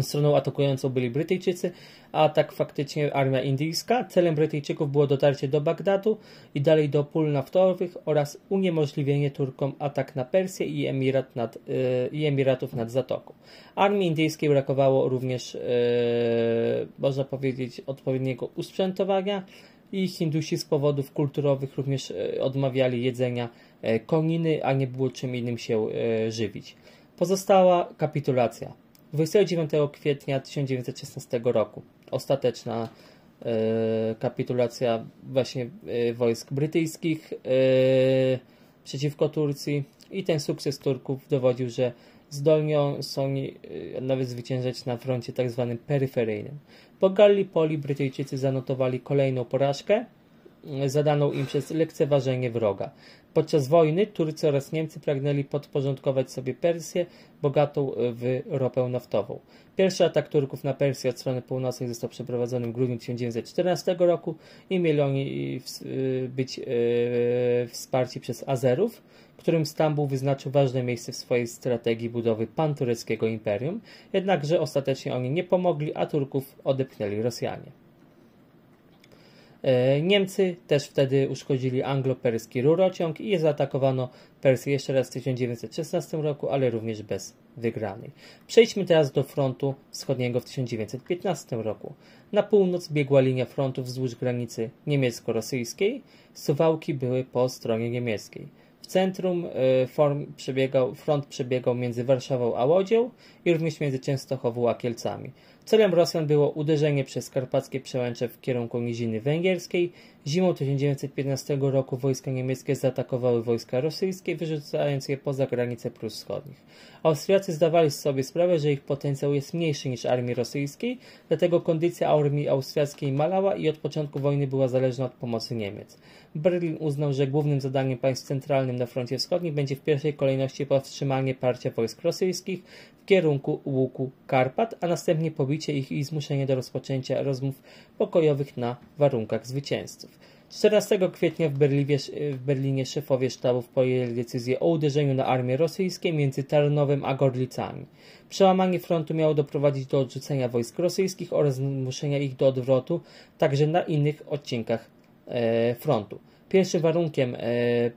S1: Stroną atakującą byli Brytyjczycy, a tak faktycznie armia indyjska. Celem Brytyjczyków było dotarcie do Bagdadu i dalej do pól naftowych oraz uniemożliwienie Turkom atak na Persję i, Emirat nad, yy, i Emiratów nad Zatoką. Armii indyjskiej brakowało również, yy, można powiedzieć, odpowiedniego usprzętowania i Hindusi z powodów kulturowych również yy, odmawiali jedzenia koniny, a nie było czym innym się żywić. Pozostała kapitulacja. 29 kwietnia 1916 roku. Ostateczna e, kapitulacja właśnie e, wojsk brytyjskich e, przeciwko Turcji. I ten sukces Turków dowodził, że zdolnią są nawet zwyciężać na froncie tak zwanym peryferyjnym. Po Gallipoli Brytyjczycy zanotowali kolejną porażkę zadaną im przez lekceważenie wroga. Podczas wojny Turcy oraz Niemcy pragnęli podporządkować sobie Persję, bogatą w ropę naftową. Pierwszy atak Turków na Persję od strony północnej został przeprowadzony w grudniu 1914 roku i mieli oni być e, wsparci przez Azerów, którym Stambuł wyznaczył ważne miejsce w swojej strategii budowy pantureckiego imperium, jednakże ostatecznie oni nie pomogli, a Turków odepchnęli Rosjanie. E, Niemcy też wtedy uszkodzili anglo-perski rurociąg i zaatakowano Persję jeszcze raz w 1916 roku, ale również bez wygranej. Przejdźmy teraz do frontu wschodniego w 1915 roku. Na północ biegła linia frontu wzdłuż granicy niemiecko-rosyjskiej, Suwałki były po stronie niemieckiej. W centrum e, przebiegał, front przebiegał między Warszawą a Łodzią i również między Częstochową a Kielcami. Celem Rosjan było uderzenie przez karpackie przełęcze w kierunku Niziny Węgierskiej. Zimą 1915 roku wojska niemieckie zaatakowały wojska rosyjskie, wyrzucając je poza granice Prus Wschodnich. Austriacy zdawali sobie sprawę, że ich potencjał jest mniejszy niż armii rosyjskiej, dlatego kondycja armii austriackiej malała i od początku wojny była zależna od pomocy Niemiec. Berlin uznał, że głównym zadaniem państw centralnym na froncie wschodnim będzie w pierwszej kolejności powstrzymanie parcia wojsk rosyjskich w kierunku łuku Karpat, a następnie pobicie ich i zmuszenie do rozpoczęcia rozmów pokojowych na warunkach zwycięzców. 14 kwietnia w, Berlinie, w Berlinie szefowie sztabów podjęli decyzję o uderzeniu na armię rosyjską między Tarnowem a Gorlicami. Przełamanie frontu miało doprowadzić do odrzucenia wojsk rosyjskich oraz zmuszenia ich do odwrotu także na innych odcinkach e, frontu. Pierwszym warunkiem e,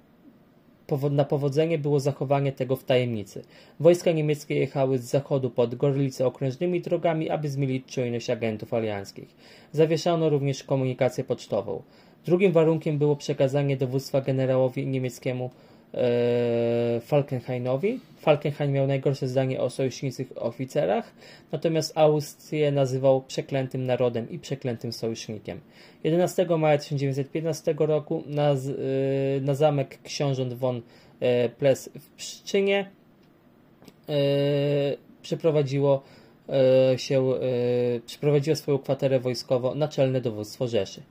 S1: na powodzenie było zachowanie tego w tajemnicy. Wojska niemieckie jechały z zachodu pod Gorlice okrężnymi drogami, aby zmielić czujność agentów alianckich. Zawieszano również komunikację pocztową. Drugim warunkiem było przekazanie dowództwa generałowi niemieckiemu e, Falkenhainowi. Falkenhain miał najgorsze zdanie o sojuszniczych oficerach, natomiast Austrię nazywał przeklętym narodem i przeklętym sojusznikiem. 11 maja 1915 roku na, e, na zamek książąt von e, Ples w Pszczynie przeprowadziło się, przeprowadziło swoją kwaterę wojskową Naczelne Dowództwo Rzeszy.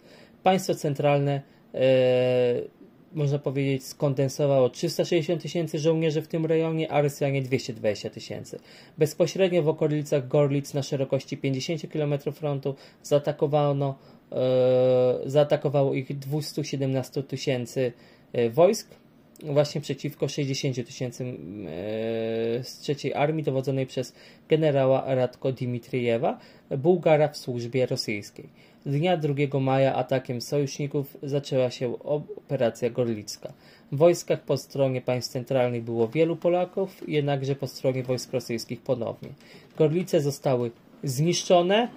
S1: Państwo centralne można powiedzieć, skondensowało 360 tysięcy żołnierzy w tym rejonie, a Rosjanie 220 tysięcy. Bezpośrednio w okolicach Gorlic na szerokości 50 km frontu zaatakowano, e, zaatakowało ich 217 tysięcy e, wojsk, właśnie przeciwko 60 tysięcy e, z trzeciej armii dowodzonej przez generała Radko Dimitrijewa, Bułgara w służbie rosyjskiej. Dnia 2 maja atakiem sojuszników zaczęła się operacja Gorlicka. W wojskach po stronie państw centralnych było wielu Polaków, jednakże po stronie wojsk rosyjskich ponownie. Gorlice zostały zniszczone,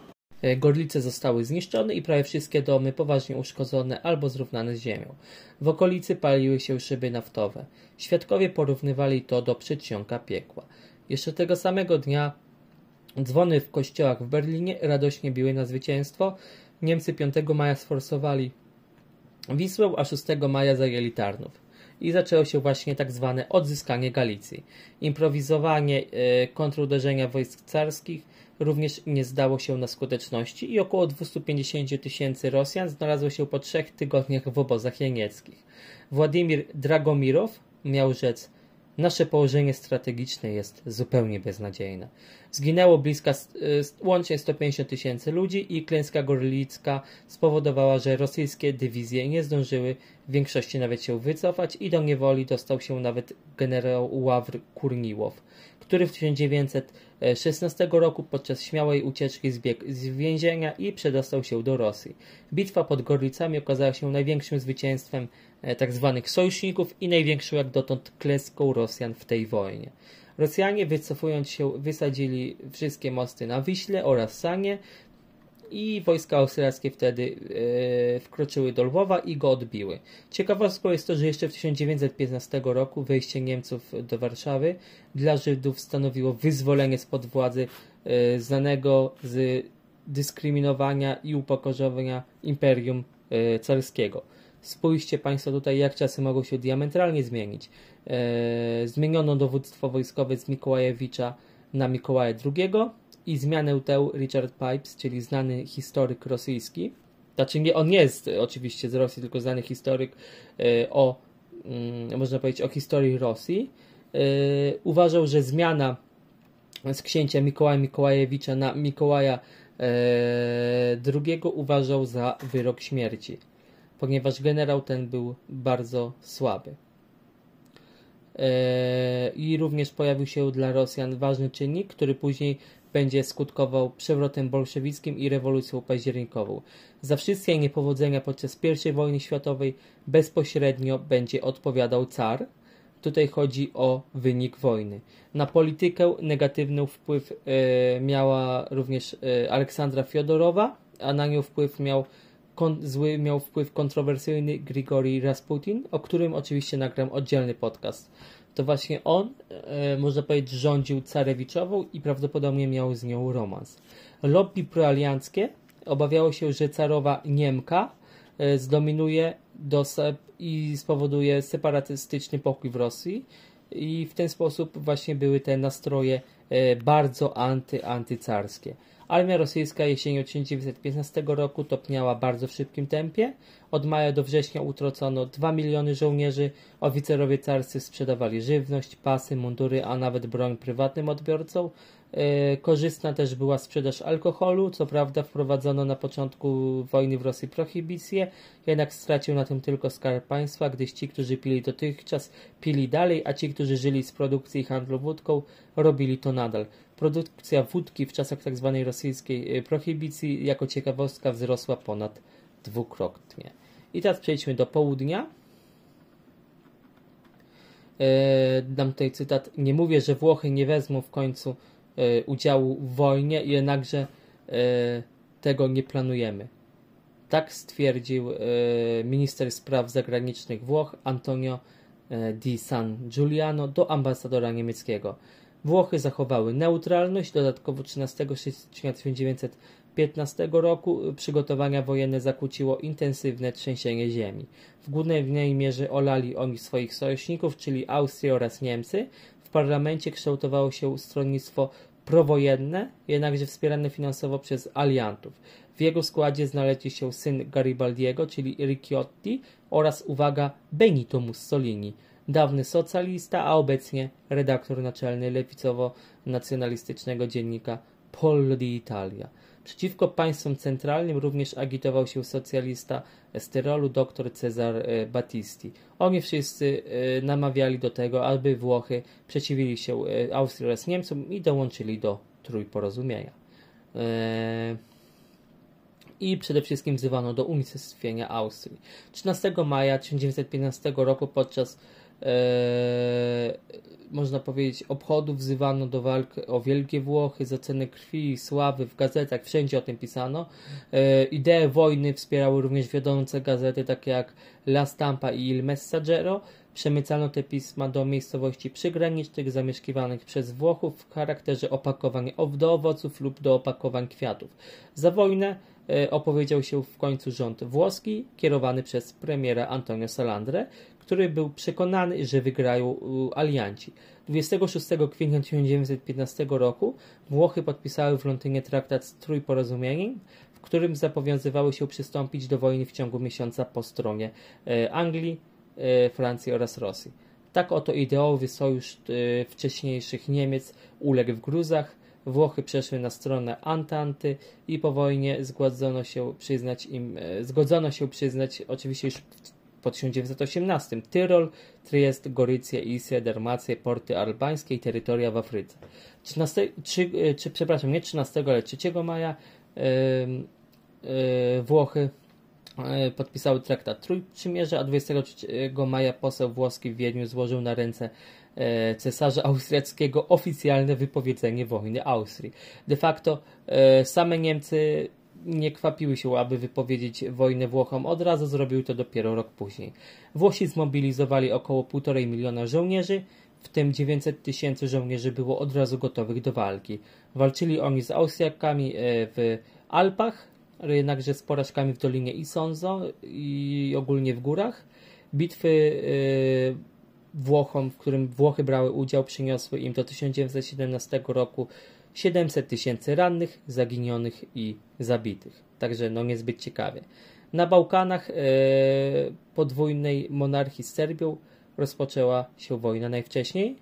S1: Gorlice zostały zniszczone i prawie wszystkie domy poważnie uszkodzone albo zrównane z ziemią. W okolicy paliły się szyby naftowe. Świadkowie porównywali to do przedsionka piekła. Jeszcze tego samego dnia dzwony w kościołach w Berlinie radośnie biły na zwycięstwo. Niemcy 5 maja sforsowali Wisłę, a 6 maja zajęli Tarnów. I zaczęło się właśnie tak zwane odzyskanie Galicji. Improwizowanie e, kontruderzenia wojsk carskich również nie zdało się na skuteczności i około 250 tysięcy Rosjan znalazło się po trzech tygodniach w obozach janieckich. Władimir Dragomirow miał rzec Nasze położenie strategiczne jest zupełnie beznadziejne. Zginęło blisko łącznie 150 tysięcy ludzi i klęska gorlicka spowodowała, że rosyjskie dywizje nie zdążyły w większości nawet się wycofać i do niewoli dostał się nawet generał Ławr Kurniłow, który w 1916 roku podczas śmiałej ucieczki zbiegł z więzienia i przedostał się do Rosji. Bitwa pod Gorlicami okazała się największym zwycięstwem tzw. Tak sojuszników i największą jak dotąd klęską Rosjan w tej wojnie. Rosjanie wycofując się wysadzili wszystkie mosty na Wiśle oraz Sanie i wojska austriackie wtedy e, wkroczyły do Lwowa i go odbiły. Ciekawostką jest to, że jeszcze w 1915 roku wejście Niemców do Warszawy dla Żydów stanowiło wyzwolenie spod władzy e, znanego z dyskryminowania i upokorzowania imperium e, carskiego. Spójrzcie Państwo tutaj, jak czasy mogą się diametralnie zmienić. E, zmieniono dowództwo wojskowe z Mikołajewicza na Mikołaja II i zmianę tę Richard Pipes, czyli znany historyk rosyjski, znaczy nie, on jest oczywiście z Rosji, tylko znany historyk e, o, mm, można powiedzieć, o historii Rosji, e, uważał, że zmiana z księcia Mikołaja Mikołajewicza na Mikołaja e, II uważał za wyrok śmierci ponieważ generał ten był bardzo słaby. I również pojawił się dla Rosjan ważny czynnik, który później będzie skutkował przewrotem bolszewickim i rewolucją październikową. Za wszystkie niepowodzenia podczas I wojny światowej bezpośrednio będzie odpowiadał car. Tutaj chodzi o wynik wojny. Na politykę negatywny wpływ e, miała również e, Aleksandra Fiodorowa, a na nią wpływ miał zły miał wpływ kontrowersyjny Grigori Rasputin, o którym oczywiście nagram oddzielny podcast. To właśnie on, e, można powiedzieć, rządził Carewiczową i prawdopodobnie miał z nią romans. Lobby proalianckie obawiało się, że carowa Niemka e, zdominuje i spowoduje separatystyczny pokój w Rosji i w ten sposób właśnie były te nastroje e, bardzo anty-antycarskie. Armia rosyjska jesienią 1915 roku topniała bardzo w szybkim tempie. Od maja do września utrocono 2 miliony żołnierzy, oficerowie carscy sprzedawali żywność, pasy, mundury, a nawet broń prywatnym odbiorcom. E, korzystna też była sprzedaż alkoholu, co prawda wprowadzono na początku wojny w Rosji prohibicję, jednak stracił na tym tylko skarb państwa, gdyż ci, którzy pili dotychczas, pili dalej, a ci, którzy żyli z produkcji i handlu wódką, robili to nadal. Produkcja wódki w czasach tzw. Tak rosyjskiej e, prohibicji jako ciekawostka wzrosła ponad dwukrotnie. I teraz przejdźmy do południa. E, dam tutaj cytat. Nie mówię, że Włochy nie wezmą w końcu e, udziału w wojnie, jednakże e, tego nie planujemy. Tak stwierdził minister spraw zagranicznych Włoch Antonio di San Giuliano do ambasadora niemieckiego. Włochy zachowały neutralność, dodatkowo 13 stycznia 1915 roku przygotowania wojenne zakłóciło intensywne trzęsienie ziemi. W głównej mierze olali oni swoich sojuszników, czyli Austrię oraz Niemcy. W parlamencie kształtowało się stronnictwo prowojenne, jednakże wspierane finansowo przez aliantów. W jego składzie znaleźli się syn Garibaldiego, czyli Ricciotti oraz, uwaga, Benito Mussolini, dawny socjalista, a obecnie redaktor naczelny lewicowo-nacjonalistycznego dziennika Pollo d'Italia. Przeciwko państwom centralnym również agitował się socjalista Esterolu dr Cezar e, Battisti. Oni wszyscy e, namawiali do tego, aby Włochy przeciwili się e, Austrii oraz Niemcom i dołączyli do Trójporozumienia. I przede wszystkim wzywano do unicestwienia Austrii. 13 maja 1915 roku podczas można powiedzieć, obchodów wzywano do walk o Wielkie Włochy, za cenę krwi i sławy w gazetach, wszędzie o tym pisano. E, ideę wojny wspierały również wiodące gazety takie jak La Stampa i Il Messaggero. Przemycano te pisma do miejscowości przygranicznych zamieszkiwanych przez Włochów w charakterze opakowań do owoców lub do opakowań kwiatów. Za wojnę e, opowiedział się w końcu rząd włoski, kierowany przez premiera Antonio Salandre, który był przekonany, że wygrają alianci. 26 kwietnia 1915 roku Włochy podpisały w Londynie traktat z Trójporozumieniem, w którym zobowiązywały się przystąpić do wojny w ciągu miesiąca po stronie e, Anglii, e, Francji oraz Rosji. Tak oto ideowy sojusz e, wcześniejszych Niemiec uległ w gruzach, Włochy przeszły na stronę Antanty i po wojnie zgodzono się przyznać im, zgodzono się przyznać oczywiście już po 1918 Tyrol, Triest, Gorycję, Isję, Dermację, porty albańskie i terytoria w Afryce. 13, 3, e, czy, przepraszam, nie 13, ale 3 maja yy, yy, Włochy yy, podpisały traktat Trójprzymierza, a 23 maja poseł włoski w Wiedniu złożył na ręce cesarza austriackiego oficjalne wypowiedzenie wojny Austrii. De facto same Niemcy nie kwapiły się, aby wypowiedzieć wojnę Włochom od razu, zrobił to dopiero rok później. Włosi zmobilizowali około 1,5 miliona żołnierzy, w tym 900 tysięcy żołnierzy było od razu gotowych do walki. Walczyli oni z Austriakami e, w Alpach, jednakże z porażkami w Dolinie Isonzo i ogólnie w górach. Bitwy e, Włochom, w którym Włochy brały udział, przyniosły im do 1917 roku 700 tysięcy rannych, zaginionych i zabitych. Także no niezbyt ciekawie. Na Bałkanach e, podwójnej monarchii z Serbią rozpoczęła się wojna najwcześniej,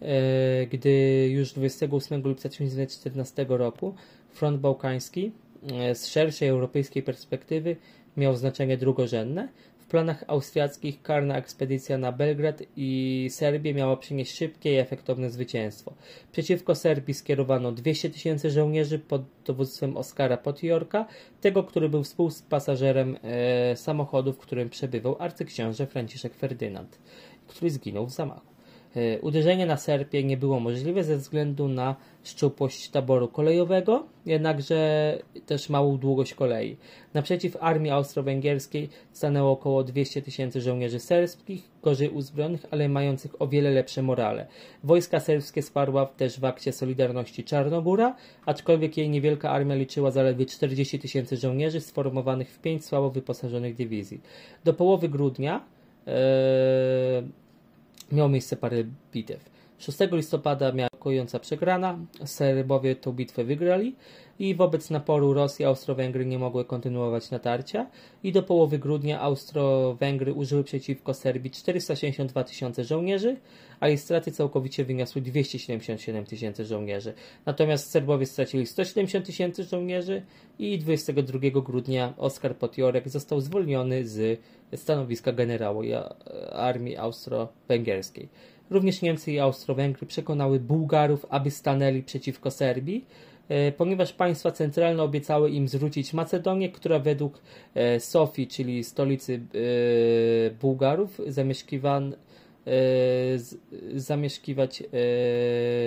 S1: e, gdy już 28 lipca 1914 roku front bałkański e, z szerszej europejskiej perspektywy miał znaczenie drugorzędne, w planach austriackich karna ekspedycja na Belgrad i Serbię miała przynieść szybkie i efektowne zwycięstwo. Przeciwko Serbii skierowano 200 tysięcy żołnierzy pod dowództwem Oskara Potjorka, tego, który był współpasażerem e, samochodu, w którym przebywał arcyksiąże Franciszek Ferdynand, który zginął w zamachu. E, uderzenie na Serbię nie było możliwe ze względu na szczupłość taboru kolejowego, jednakże też małą długość kolei. Naprzeciw armii austro-węgierskiej stanęło około 200 tysięcy żołnierzy serbskich, gorzej uzbrojonych, ale mających o wiele lepsze morale. Wojska serbskie sparła też w akcie Solidarności Czarnogóra, aczkolwiek jej niewielka armia liczyła zaledwie 40 tysięcy żołnierzy sformowanych w pięć słabo wyposażonych dywizji. Do połowy grudnia ee, miało miejsce parę bitew. 6 listopada miała kojąca przegrana, Serbowie tę bitwę wygrali i wobec naporu Rosji Austro-Węgry nie mogły kontynuować natarcia i do połowy grudnia Austro-Węgry użyły przeciwko Serbii 462 tysiące żołnierzy, a jej straty całkowicie wyniosły 277 tysięcy żołnierzy. Natomiast Serbowie stracili 170 tysięcy żołnierzy i 22 grudnia Oskar Potjorek został zwolniony z stanowiska generała armii austro-węgierskiej. Również Niemcy i Austro-Węgry przekonały Bułgarów, aby stanęli przeciwko Serbii, e, ponieważ państwa centralne obiecały im zwrócić Macedonię, która według e, Sofii, czyli stolicy e, Bułgarów, zamieszkiwać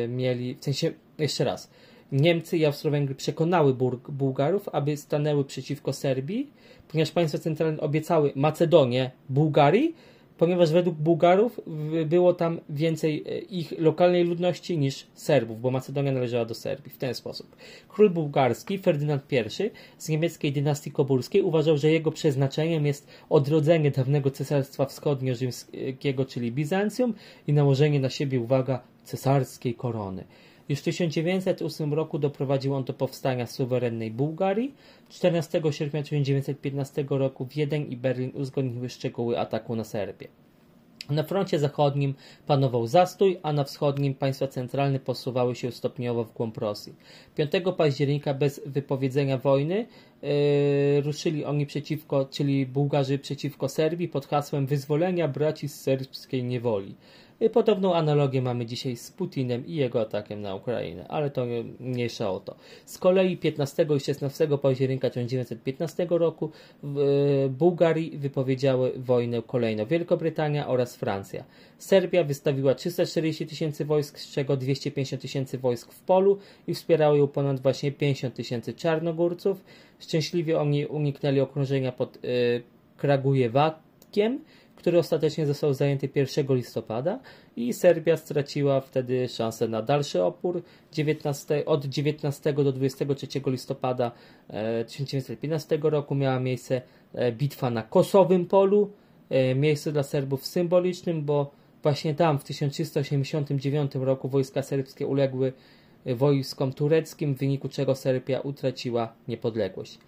S1: mieli, w sensie, jeszcze raz, Niemcy i Austro-Węgry przekonały Bułgarów, aby stanęły przeciwko Serbii, ponieważ państwa centralne obiecały Macedonię Bułgarii, ponieważ według Bułgarów było tam więcej e, ich lokalnej ludności niż Serbów, bo Macedonia należała do Serbii w ten sposób. Król bułgarski Ferdynand I z niemieckiej dynastii koburskiej uważał, że jego przeznaczeniem jest odrodzenie dawnego cesarstwa wschodnio-rzymskiego, czyli Bizancjum i nałożenie na siebie, uwaga, cesarskiej korony. Już w 1908 roku doprowadził on do powstania suwerennej Bułgarii. 14 sierpnia 1915 roku Wiedeń i Berlin uzgodniły szczegóły ataku na Serbię. Na froncie zachodnim panował zastój, a na wschodnim państwa centralne posuwały się stopniowo w głąb Rosji. 5 października bez wypowiedzenia wojny yy, ruszyli oni przeciwko, czyli Bułgarzy przeciwko Serbii pod hasłem wyzwolenia braci z serbskiej niewoli. Podobną analogię mamy dzisiaj z Putinem i jego atakiem na Ukrainę, ale to mniejsza o to. Z kolei 15 i 16 października 1915 roku w e, Bułgarii wypowiedziały wojnę kolejno Wielkobrytania oraz Francja. Serbia wystawiła 340 tysięcy wojsk, z czego 250 tysięcy wojsk w polu i wspierało ją ponad właśnie 50 tysięcy czarnogórców. Szczęśliwie oni uniknęli okrążenia pod y, Kragujewakiem, który ostatecznie został zajęty 1 listopada i Serbia straciła wtedy szansę na dalszy opór. 19, od 19 do 23 listopada 1915 e, roku miała miejsce e, bitwa na Kosowym Polu, e, miejsce dla Serbów symbolicznym, bo właśnie tam w 1389 roku wojska serbskie uległy wojskom tureckim, w wyniku czego Serbia utraciła niepodległość.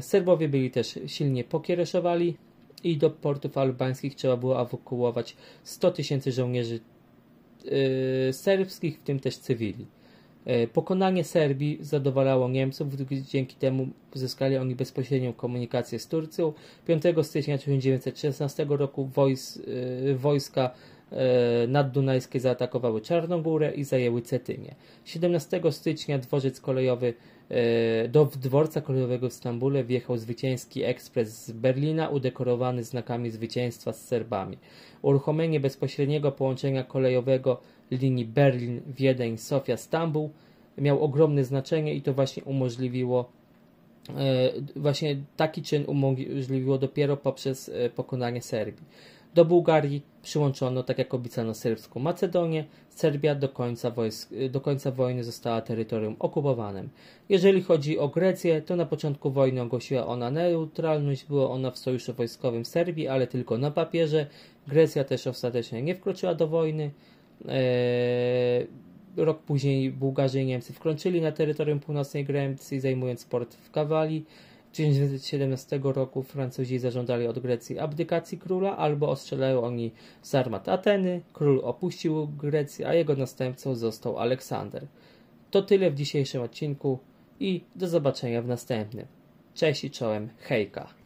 S1: Serbowie byli też silnie pokiereszowali, i do portów albańskich trzeba było ewakuować 100 tysięcy żołnierzy yy, serbskich, w tym też cywili. Yy, pokonanie Serbii zadowalało Niemców, dzięki temu uzyskali oni bezpośrednią komunikację z Turcją. 5 stycznia 1916 roku wojs, yy, wojska E, naddunajskie zaatakowały Czarnogórę i zajęły Cetynię. 17 stycznia dworzec kolejowy e, do dworca kolejowego w Stambule wjechał zwycięski ekspres z Berlina udekorowany znakami zwycięstwa z Serbami. Uruchomienie bezpośredniego połączenia kolejowego linii Berlin-Wiedeń-Sofia-Stambuł miał ogromne znaczenie i to właśnie umożliwiło e, właśnie taki czyn umożliwiło dopiero poprzez pokonanie Serbii. Do Bułgarii przyłączono, tak jak obiecano, serbską Macedonię. Serbia do końca, wojsk, do końca wojny została terytorium okupowanym. Jeżeli chodzi o Grecję, to na początku wojny ogłosiła ona neutralność. Była ona w sojuszu wojskowym Serbii, ale tylko na papierze. Grecja też ostatecznie nie wkroczyła do wojny. Eee, rok później Bułgarzy i Niemcy wkroczyli na terytorium północnej Grecji, zajmując port w Kawali. 1917 roku Francuzi zażądali od Grecji abdykacji króla albo ostrzelają oni z armat Ateny. Król opuścił Grecję, a jego następcą został Aleksander. To tyle w dzisiejszym odcinku i do zobaczenia w następnym. Cześć i czołem, hejka.